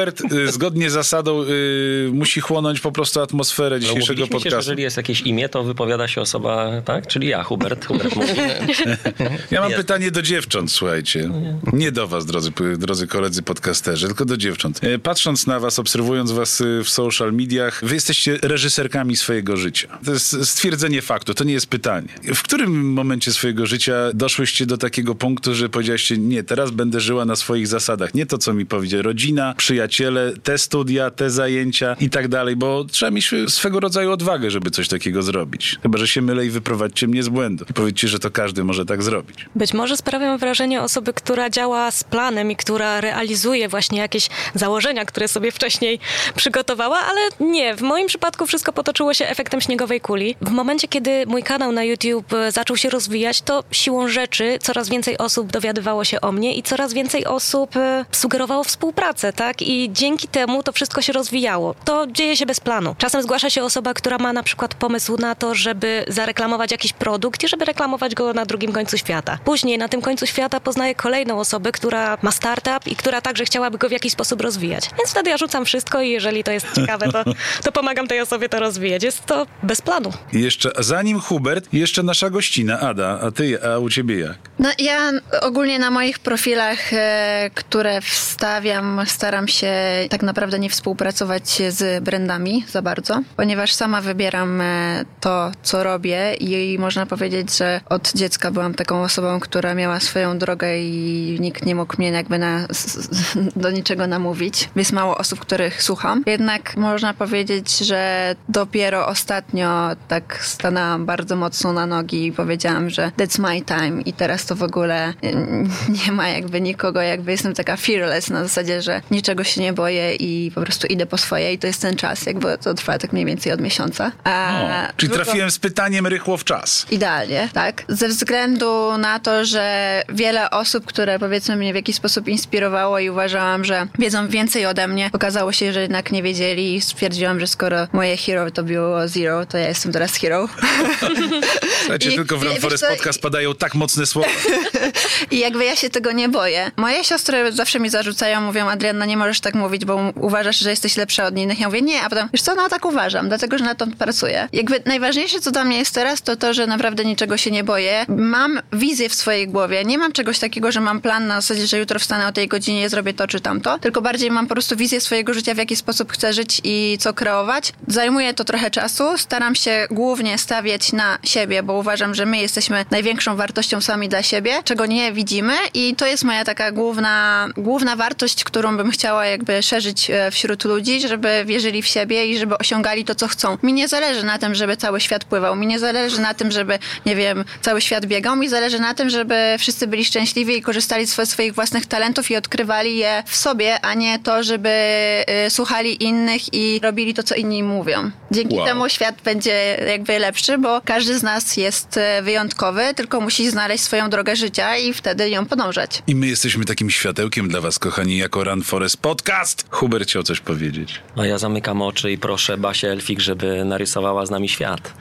Hubert y, zgodnie z zasadą y, musi chłonąć po prostu atmosferę No, dzisiejszego Umówiliśmy się, że podcastu. jeżeli jest jakieś imię, to wypowiada się osoba, tak? Czyli ja, Hubert. Hubert mówi. Ja mam Jest. pytanie do dziewcząt, słuchajcie. Nie do was, drodzy, drodzy koledzy podcasterzy, tylko do dziewcząt. E, Patrząc na was, obserwując was y, w social mediach, wy jesteście reżyserkami swojego życia. To jest stwierdzenie faktu, to nie jest pytanie. W którym momencie swojego życia doszłyście do takiego punktu, że powiedziałyście, nie, teraz będę żyła na swoich zasadach. Nie to, co mi powiedzie rodzina, przyjaciele, te studia, te zajęcia i tak dalej, bo trzeba mieć swego rodzaju odwagę, żeby coś takiego zrobić. Chyba, że się mylę i wyprowadźcie mnie z błędu. I powiedzcie, że to każdy może tak zrobić. Być może sprawiam wrażenie osoby, która działa z planem i która realizuje właśnie jakieś założenia, które sobie wcześniej przygotowała, ale nie. W moim przypadku wszystko potoczyło się efektem śniegowej kuli. W momencie, kiedy mój kanał na YouTube e, zaczął się rozwijać, to siłą rzeczy coraz więcej osób dowiadywało się o mnie i coraz więcej osób e, sugerowało współpracę, tak? Dzięki temu to wszystko się rozwijało. To dzieje się bez planu. Czasem zgłasza się osoba, która ma na przykład pomysł na to, żeby zareklamować jakiś produkt i żeby reklamować go na drugim końcu świata. Później na tym końcu świata poznaje kolejną osobę, która ma startup i która także chciałaby go w jakiś sposób rozwijać. Więc wtedy ja rzucam wszystko i jeżeli to jest ciekawe, to, to pomagam tej osobie to rozwijać. Jest to bez planu. I jeszcze, zanim Hubert, jeszcze nasza gościna, Ada, a ty, a u ciebie jak? No, ja ogólnie na moich profilach, e, które wstawiam, staram się tak naprawdę nie współpracować z brandami za bardzo, ponieważ sama wybieram e, to, co robię i można powiedzieć, że od dziecka byłam taką osobą, która miała swoją drogę i nikt nie mógł mnie jakby na, do niczego namówić. Jest mało osób, których słucham. Jednak można powiedzieć, że dopiero ostatnio tak stanęłam bardzo mocno na nogi i powiedziałam, że that's my time i teraz to w ogóle mm, nie ma jakby nikogo, jakby jestem taka fearless na zasadzie, że niczego się nie boję i po prostu idę po swoje i to jest ten czas, jakby to trwa tak mniej więcej od miesiąca. A czyli drugo- trafiłem z pytaniem rychło w czas. Idealnie, tak. Ze względu na to, że wiele osób, które powiedzmy mnie w jakiś sposób inspirowało i uważałam, że wiedzą więcej ode mnie, okazało się, że jednak nie wiedzieli i stwierdziłam, że skoro moje hero to było zero, to ja jestem teraz hero. Słuchajcie, I- tylko w i- Run wiesz Forest co, Podcast padają tak mocne słowa. I jakby ja się tego nie boję. Moje siostry zawsze mi zarzucają, mówią, Adrianna, nie możesz tak mówić, bo uważasz, że jesteś lepsza od innych. Ja mówię, nie, a potem, wiesz co, no tak uważam, dlatego, że na to pracuję. Jakby najważniejsze, co dla mnie jest teraz, to to, że naprawdę niczego się nie boję. Mam wizję w swojej głowie. Nie mam czegoś takiego, że mam plan na zasadzie, że jutro wstanę o tej godzinie, zrobię to czy tamto, tylko bardziej mam po prostu wizję swojego życia, w jaki sposób chcę żyć i co kreować. Zajmuje to trochę czasu. Staram się głównie stawiać na siebie, bo uważam, że my jesteśmy największą wartością sami dla siebie, czego nie widzimy i to jest moja taka główna, główna wartość, którą bym chciała jakby szerzyć e, wśród ludzi, żeby wierzyli w siebie i żeby osiągali to, co chcą. Mi nie zależy na tym, żeby cały świat pływał. Mi nie zależy na tym, żeby, nie wiem, cały świat biegał. Mi zależy na tym, żeby wszyscy byli szczęśliwi i korzystali z swo- swoich własnych talentów i odkrywali je w sobie, a nie to, żeby e, słuchali innych i robili to, co inni mówią. Dzięki Wow. temu świat będzie jakby lepszy, bo każdy z nas jest e, wyjątkowy, tylko musi znaleźć swoją drogę życia i wtedy ją podążać. I my jesteśmy takim światełkiem dla was, kochani, jako Run Forest Podcast. Hubert chciał coś powiedzieć. A ja zamykam oczy i proszę Basię Elfik, żeby narysowała z nami świat.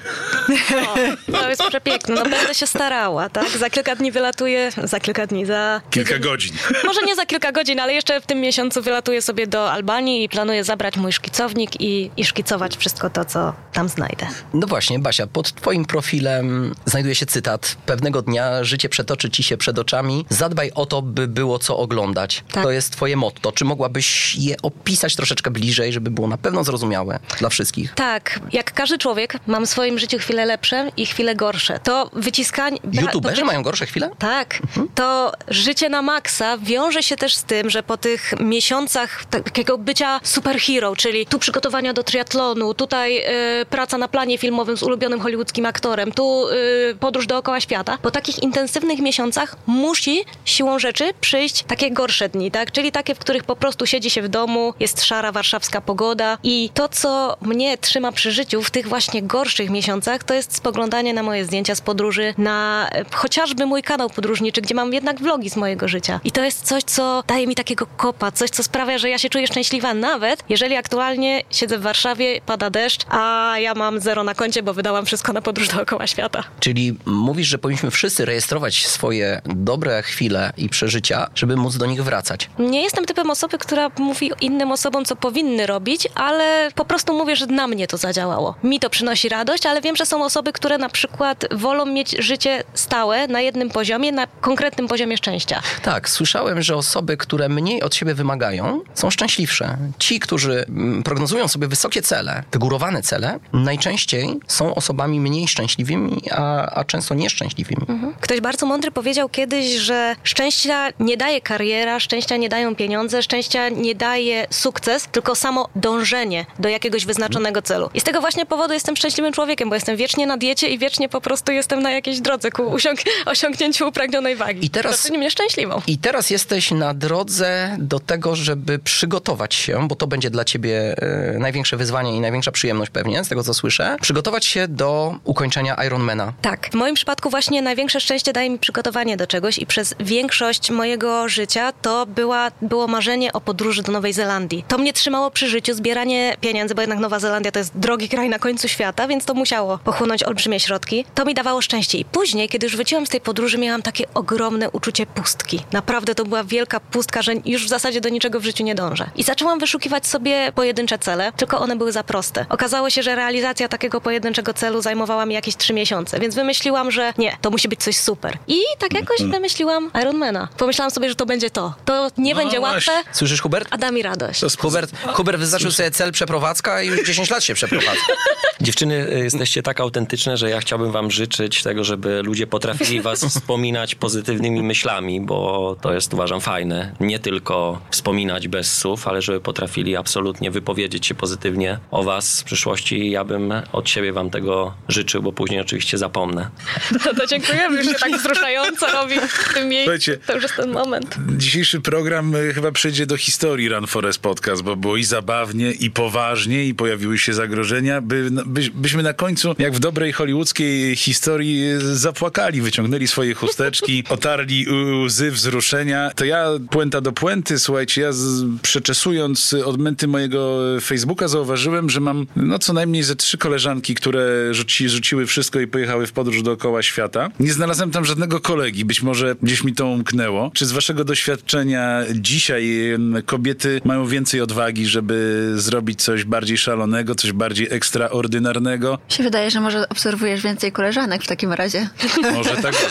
O, to jest przepiękne. No będę się starała, tak? Za kilka dni wylatuję, za kilka dni, za... Kilka tydzień. godzin. Może nie za kilka godzin, ale jeszcze w tym miesiącu wylatuję sobie do Albanii i planuję zabrać mój szkicownik i, i szkicować wszystko to, co tam znajdę. No właśnie, Basia, pod twoim profilem znajduje się cytat. Pewnego dnia życie przetoczy ci się przed oczami. Zadbaj o to, by było co oglądać. Tak. To jest twoje motto. Czy mogłabyś je opisać troszeczkę bliżej, żeby było na pewno zrozumiałe dla wszystkich? Tak, jak każdy człowiek, mam w swoim życiu chwile lepsze i chwile gorsze. To wyciskanie... YouTuberzy to- mają gorsze chwile? Tak, to życie na maksa wiąże się też z tym, że po tych miesiącach takiego bycia superhero, czyli tu przygotowania do triatlonu, tutaj tutaj y, praca na planie filmowym z ulubionym hollywoodzkim aktorem, tu y, podróż dookoła świata. Po takich intensywnych miesiącach musi siłą rzeczy przyjść takie gorsze dni, tak? Czyli takie, w których po prostu siedzi się w domu, jest szara warszawska pogoda i to, co mnie trzyma przy życiu w tych właśnie gorszych miesiącach, to jest spoglądanie na moje zdjęcia z podróży, na e, chociażby mój kanał podróżniczy, gdzie mam jednak vlogi z mojego życia. I to jest coś, co daje mi takiego kopa, coś, co sprawia, że ja się czuję szczęśliwa nawet, jeżeli aktualnie siedzę w Warszawie, pada deszcz, a ja mam zero na koncie, bo wydałam wszystko na podróż dookoła świata. Czyli mówisz, że powinniśmy wszyscy rejestrować swoje dobre chwile i przeżycia, żeby móc do nich wracać. Nie jestem typem osoby, która mówi innym osobom, co powinny robić, ale po prostu mówię, że na mnie to zadziałało. Mi to przynosi radość, ale wiem, że są osoby, które na przykład wolą mieć życie stałe na jednym poziomie, na konkretnym poziomie szczęścia. Tak, słyszałem, że osoby, które mniej od siebie wymagają, są szczęśliwsze. Ci, którzy mm, prognozują sobie wysokie cele, wygórowane cele, najczęściej są osobami mniej szczęśliwymi, a, a często nieszczęśliwymi. Ktoś bardzo mądry powiedział kiedyś, że szczęścia nie daje kariera, szczęścia nie dają pieniądze, szczęścia nie daje sukces, tylko samo dążenie do jakiegoś wyznaczonego celu. I z tego właśnie powodu jestem szczęśliwym człowiekiem, bo jestem wiecznie na diecie i wiecznie po prostu jestem na jakiejś drodze ku osiągnięciu upragnionej wagi. I teraz- To czyni mnie szczęśliwą. I teraz jesteś na drodze do tego, żeby przygotować się, bo to będzie dla ciebie e, największe wyzwanie i największa przyjemność pewnie, z tego co słyszę, przygotować się do ukończenia Ironmana. Tak. W moim przypadku właśnie największe szczęście daje mi przygotowanie do czegoś i przez większość mojego życia to była, było marzenie o podróży do Nowej Zelandii. To mnie trzymało przy życiu, zbieranie pieniędzy, bo jednak Nowa Zelandia to jest drogi kraj na końcu świata, więc to musiało pochłonąć olbrzymie środki. To mi dawało szczęście. I później, kiedy już wróciłam z tej podróży, miałam takie ogromne uczucie pustki. Naprawdę to była wielka pustka, że już w zasadzie do niczego w życiu nie dążę. I zaczęłam wyszukiwać sobie pojedyncze cele, tylko one były za proste. Okazało się, że realizacja takiego pojedynczego celu zajmowała mi jakieś trzy miesiące, więc wymyśliłam, że nie, to musi być coś super. I tak jakoś wymyśliłam Ironmana. Pomyślałam sobie, że to będzie to. To nie No będzie łatwe. Słyszysz, Hubert? a da mi radość. Hubert, Hubert wyznaczył sobie cel przeprowadzka i już 10 lat się przeprowadza. Dziewczyny, y, jesteście tak autentyczne, że ja chciałbym wam życzyć tego, żeby ludzie potrafili was wspominać pozytywnymi myślami, bo to jest uważam fajne. Nie tylko wspominać bez słów, ale żeby potrafili absolutnie wypowiedzieć się pozytywnie o was przyszłości. Ja bym od siebie wam tego życzył, bo później oczywiście zapomnę. No to dziękujemy, już się tak wzruszająco robi w tym miejscu. Słuchajcie, To już jest ten moment. Dzisiejszy program y, chyba przejdzie do historii Run Forest Podcast, bo było i zabawnie, i poważnie, i pojawiły się zagrożenia, by, by, byśmy na końcu, jak w dobrej hollywoodzkiej historii, y, zapłakali, wyciągnęli swoje chusteczki, otarli łzy wzruszenia. To ja, puenta do puenty, słuchajcie, ja z, przeczesując odmęty mojego Facebooka zauważyłem, że mam no co najmniej ze trzy koleżanki, które rzuci, rzuciły wszystko i pojechały w podróż dookoła świata. Nie znalazłem tam żadnego kolegi, być może gdzieś mi to umknęło. Czy z waszego doświadczenia dzisiaj kobiety mają więcej odwagi, żeby zrobić coś bardziej szalonego, coś bardziej ekstraordynarnego? Mi się wydaje, że może obserwujesz więcej koleżanek w takim razie. Może tak.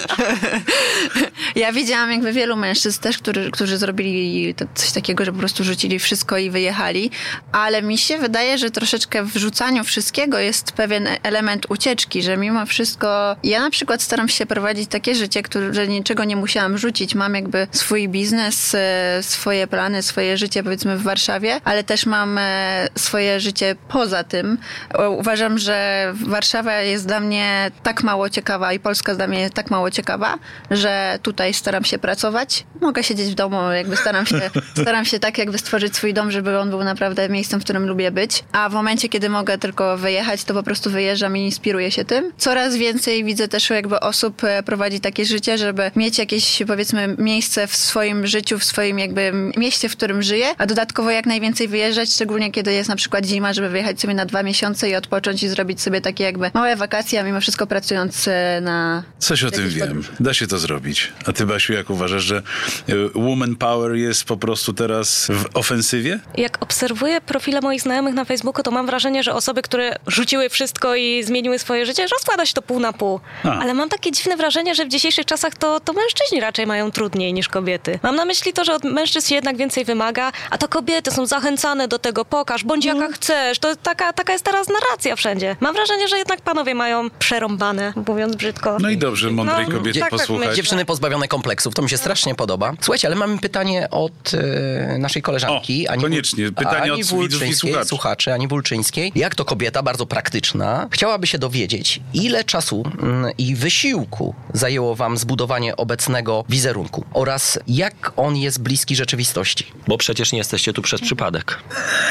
Ja widziałam jakby wielu mężczyzn też, którzy, którzy zrobili coś takiego, że po prostu rzucili wszystko i wyjechali, ale mi się wydaje, że troszeczkę w rzucaniu wszystkiego jest pewien element ucieczki, że mimo wszystko ja na przykład staram się prowadzić takie życie, które, niczego nie musiałam rzucić. Mam jakby swój biznes, e, swoje plany, swoje życie powiedzmy w Warszawie, ale też mam e, swoje życie poza tym. O, Uważam, że Warszawa jest dla mnie tak mało ciekawa i Polska jest dla mnie tak mało ciekawa, że tutaj staram się pracować. Mogę siedzieć w domu, jakby staram się, staram się tak jakby stworzyć swój dom, żeby on był naprawdę miejscem, w którym lubię być. A w momencie, kiedy mogę tylko wyjechać, to po prostu wyjeżdżam i inspiruję się tym. Coraz więcej widzę też jakby osób e, prowadzi takie życie, żeby mieć jakieś powiedzmy miejsce w swoim życiu, w swoim jakby mieście, w którym żyje, a dodatkowo jak najwięcej wyjeżdżać, szczególnie kiedy jest na przykład zima, żeby wyjechać sobie na dwa miesiące i odpocząć i zrobić sobie takie jakby małe wakacje, a mimo wszystko pracując e, na Coś o tym wiem. Da się to zrobić. A ty, Basiu, jak uważasz, że y, woman power jest po prostu teraz w ofensywie? Jak obserwuję profile moich znajomych na Facebooku, to mam wrażenie, że osoby, które rzuciły wszystko i zmieniły swoje życie, rozkłada się to pół na pół. A. Ale mam takie dziwne wrażenie, że w dzisiejszych czasach to, to mężczyźni raczej mają trudniej niż kobiety. Mam na myśli to, że od mężczyzn się jednak więcej wymaga, a to kobiety są zachęcane do tego, pokaż, bądź jaka chcesz. To taka, taka jest teraz narracja wszędzie. Mam wrażenie, że jednak panowie mają przerąbane, mówiąc brzydko. No i dobrze, mądrej No, kobiety tak, tak posłuchać. myślę. Dziewczyny pozbawione kompleksów, to mi się strasznie podoba. Słuchajcie, ale mamy pytanie od e, naszej koleżanki. O, Ani koniecznie. Pytanie Ani od widzów i słuchaczy. słuchaczy, Ani Wulczyńskiej. Jak to kobieta bardzo praktyczna, chciałaby się dowiedzieć, ile czasu mm, i wysiłku zajęło wam zbudowanie obecnego wizerunku oraz jak on jest bliski rzeczywistości. Bo przecież nie jesteście tu przez przypadek.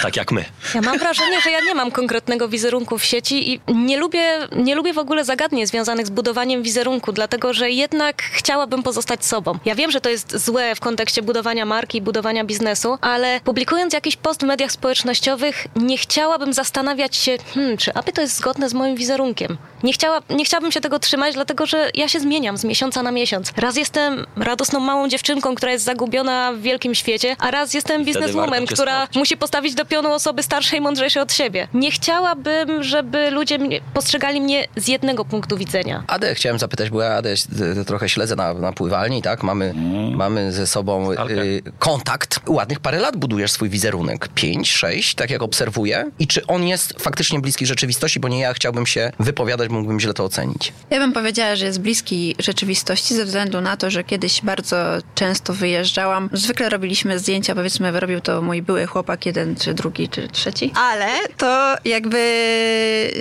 Tak jak my. Ja mam wrażenie, że ja nie mam konkretnego wizerunku w sieci i nie lubię, nie lubię w ogóle zagadnień związanych z budowaniem wizerunku, dlatego że jednak chciałabym pozostać sobą. Ja wiem, że to jest złe w kontekście budowania marki i budowania biznesu, ale publikując jakiś post w mediach społecznościowych, nie chciałabym zastanawiać się, hmm, czy aby to jest zgodne z moim wizerunkiem. Nie, chciała, nie chciałabym się tego trzymać, dlatego że ja się zmieniam z miesiąca na miesiąc. Raz jestem radosną małą dziewczynką, która jest zagubiona w wielkim świecie, a raz jestem bizneswoman, która słuchać. musi postawić do pionu osoby starsze i mądrzejsze od siebie. Nie chciałabym, żeby ludzie mnie, postrzegali mnie z jednego punktu widzenia. Adę chciałem zapytać, bo ja Adę trochę śledzę na, na pływalni, tak? Mamy, mamy ze sobą y, kontakt. Ładnych parę lat budujesz swój wizerunek. Pięć, sześć, tak jak obserwuję. I czy on jest faktycznie bliski rzeczywistości? Bo nie ja chciałbym się wypowiadać, mógłbym źle to ocenić. Ja bym powiedziała, że jest bliski rzeczywistości ze względu na to, że kiedyś bardzo często wyjeżdżałam. Zwykle robiliśmy zdjęcia, powiedzmy, robił to mój były chłopak, jeden, czy drugi, czy trzeci. Ale to jakby,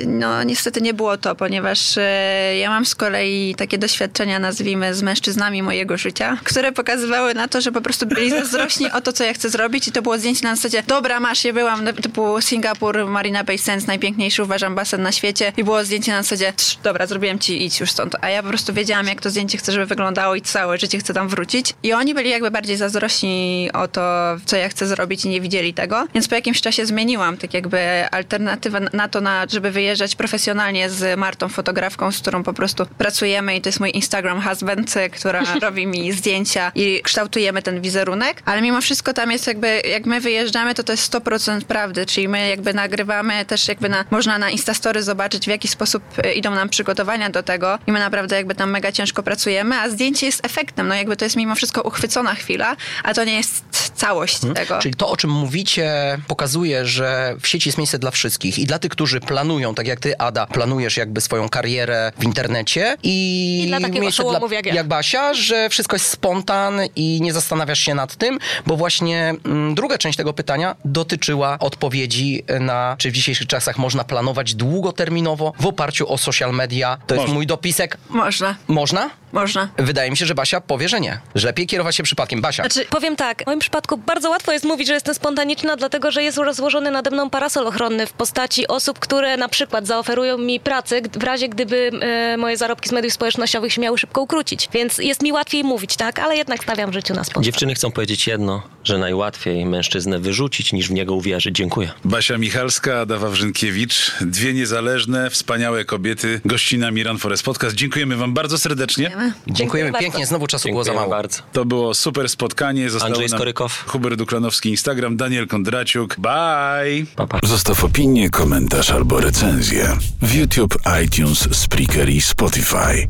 no niestety nie było to, ponieważ e, ja mam z kolei takie doświadczenia, nazwijmy, z mężczyznami mojego życia, które pokazywały na to, że po prostu byli zazdrośni o to, co ja chcę zrobić i to było zdjęcie na zasadzie, dobra, masz, ja byłam, no, typu Singapur, Marina Bay Sands, najpiękniejszy uważam basen na świecie i było zdjęcie na zasadzie, "Trz, dobra, zrobiłem ci, idź już stąd. A ja po prostu wiedziałam, jak to zdjęcie chcę, żeby wyglądało i całe życie chcę tam wrócić. I oni byli jakby bardziej zazdrośni o to, co ja chcę zrobić i nie widzieli tego. Więc po jakimś czasie zmieniłam tak jakby alternatywę na to, na, żeby wyjeżdżać profesjonalnie z Martą, fotografką, z którą po prostu pracujemy i to jest mój Instagram husband, która robi mi zdjęcia i kształtujemy ten wizerunek. Ale mimo wszystko tam jest jakby, jak my wyjeżdżamy, to to jest 100% prawdy, czyli my jakby nagrywamy też jakby na, można na Instastory zobaczyć, w jaki sposób e, idą nam przygotowania do tego i my naprawdę jakby tam mega ciężko pracujemy, a zdjęcie jest efektem, no jakby to jest mimo wszystko uchwycona chwila, a to nie jest całość tego. Czyli to, o czym mówicie, pokazuje, że w sieci jest miejsce dla wszystkich i dla tych, którzy planują, tak jak ty, Ada, planujesz jakby swoją karierę w internecie i, I dla takich miejsce oszołomów jak ja. jak Basia, że wszystko jest spontan i nie zastanawiasz się nad tym, bo właśnie mm, druga część tego pytania dotyczyła odpowiedzi na, czy w dzisiejszych czasach można planować długoterminowo w oparciu o social media. To jest mój dopisek. Można, Można? można. Wydaje mi się, że Basia powie, że nie. Że lepiej kierować się przypadkiem. Basia. Znaczy, powiem tak, w moim przypadku bardzo łatwo jest mówić, że jestem spontaniczna, dlatego że jest rozłożony nade mną parasol ochronny w postaci osób, które na przykład zaoferują mi pracę w razie, gdyby e, moje zarobki z mediów społecznościowych się miały szybko ukrócić. Więc jest mi łatwiej mówić, tak? Ale jednak stawiam w życiu na spontaniczność. Dziewczyny chcą powiedzieć jedno, że najłatwiej mężczyznę wyrzucić, niż w niego uwierzyć. Dziękuję. Basia Michalska, Ada Wawrzynkiewicz, dwie niezależne, wspaniałe kobiety, gościna Miran Forest Podcast. Dziękujemy wam bardzo serdecznie. Dziękujemy Dziękuję pięknie. bardzo. Znowu czasu było za Dziękujemy mało. bardzo. To było super spotkanie. Zostało Andrzej Skorykow. Hubert Duklanowski, Instagram, Daniel Kondraciuk. Bye! Pa, pa. Zostaw opinię, komentarz albo recenzję w YouTube, iTunes, Spreaker i Spotify.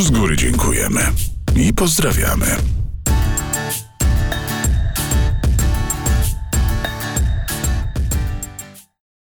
Z góry dziękujemy i pozdrawiamy.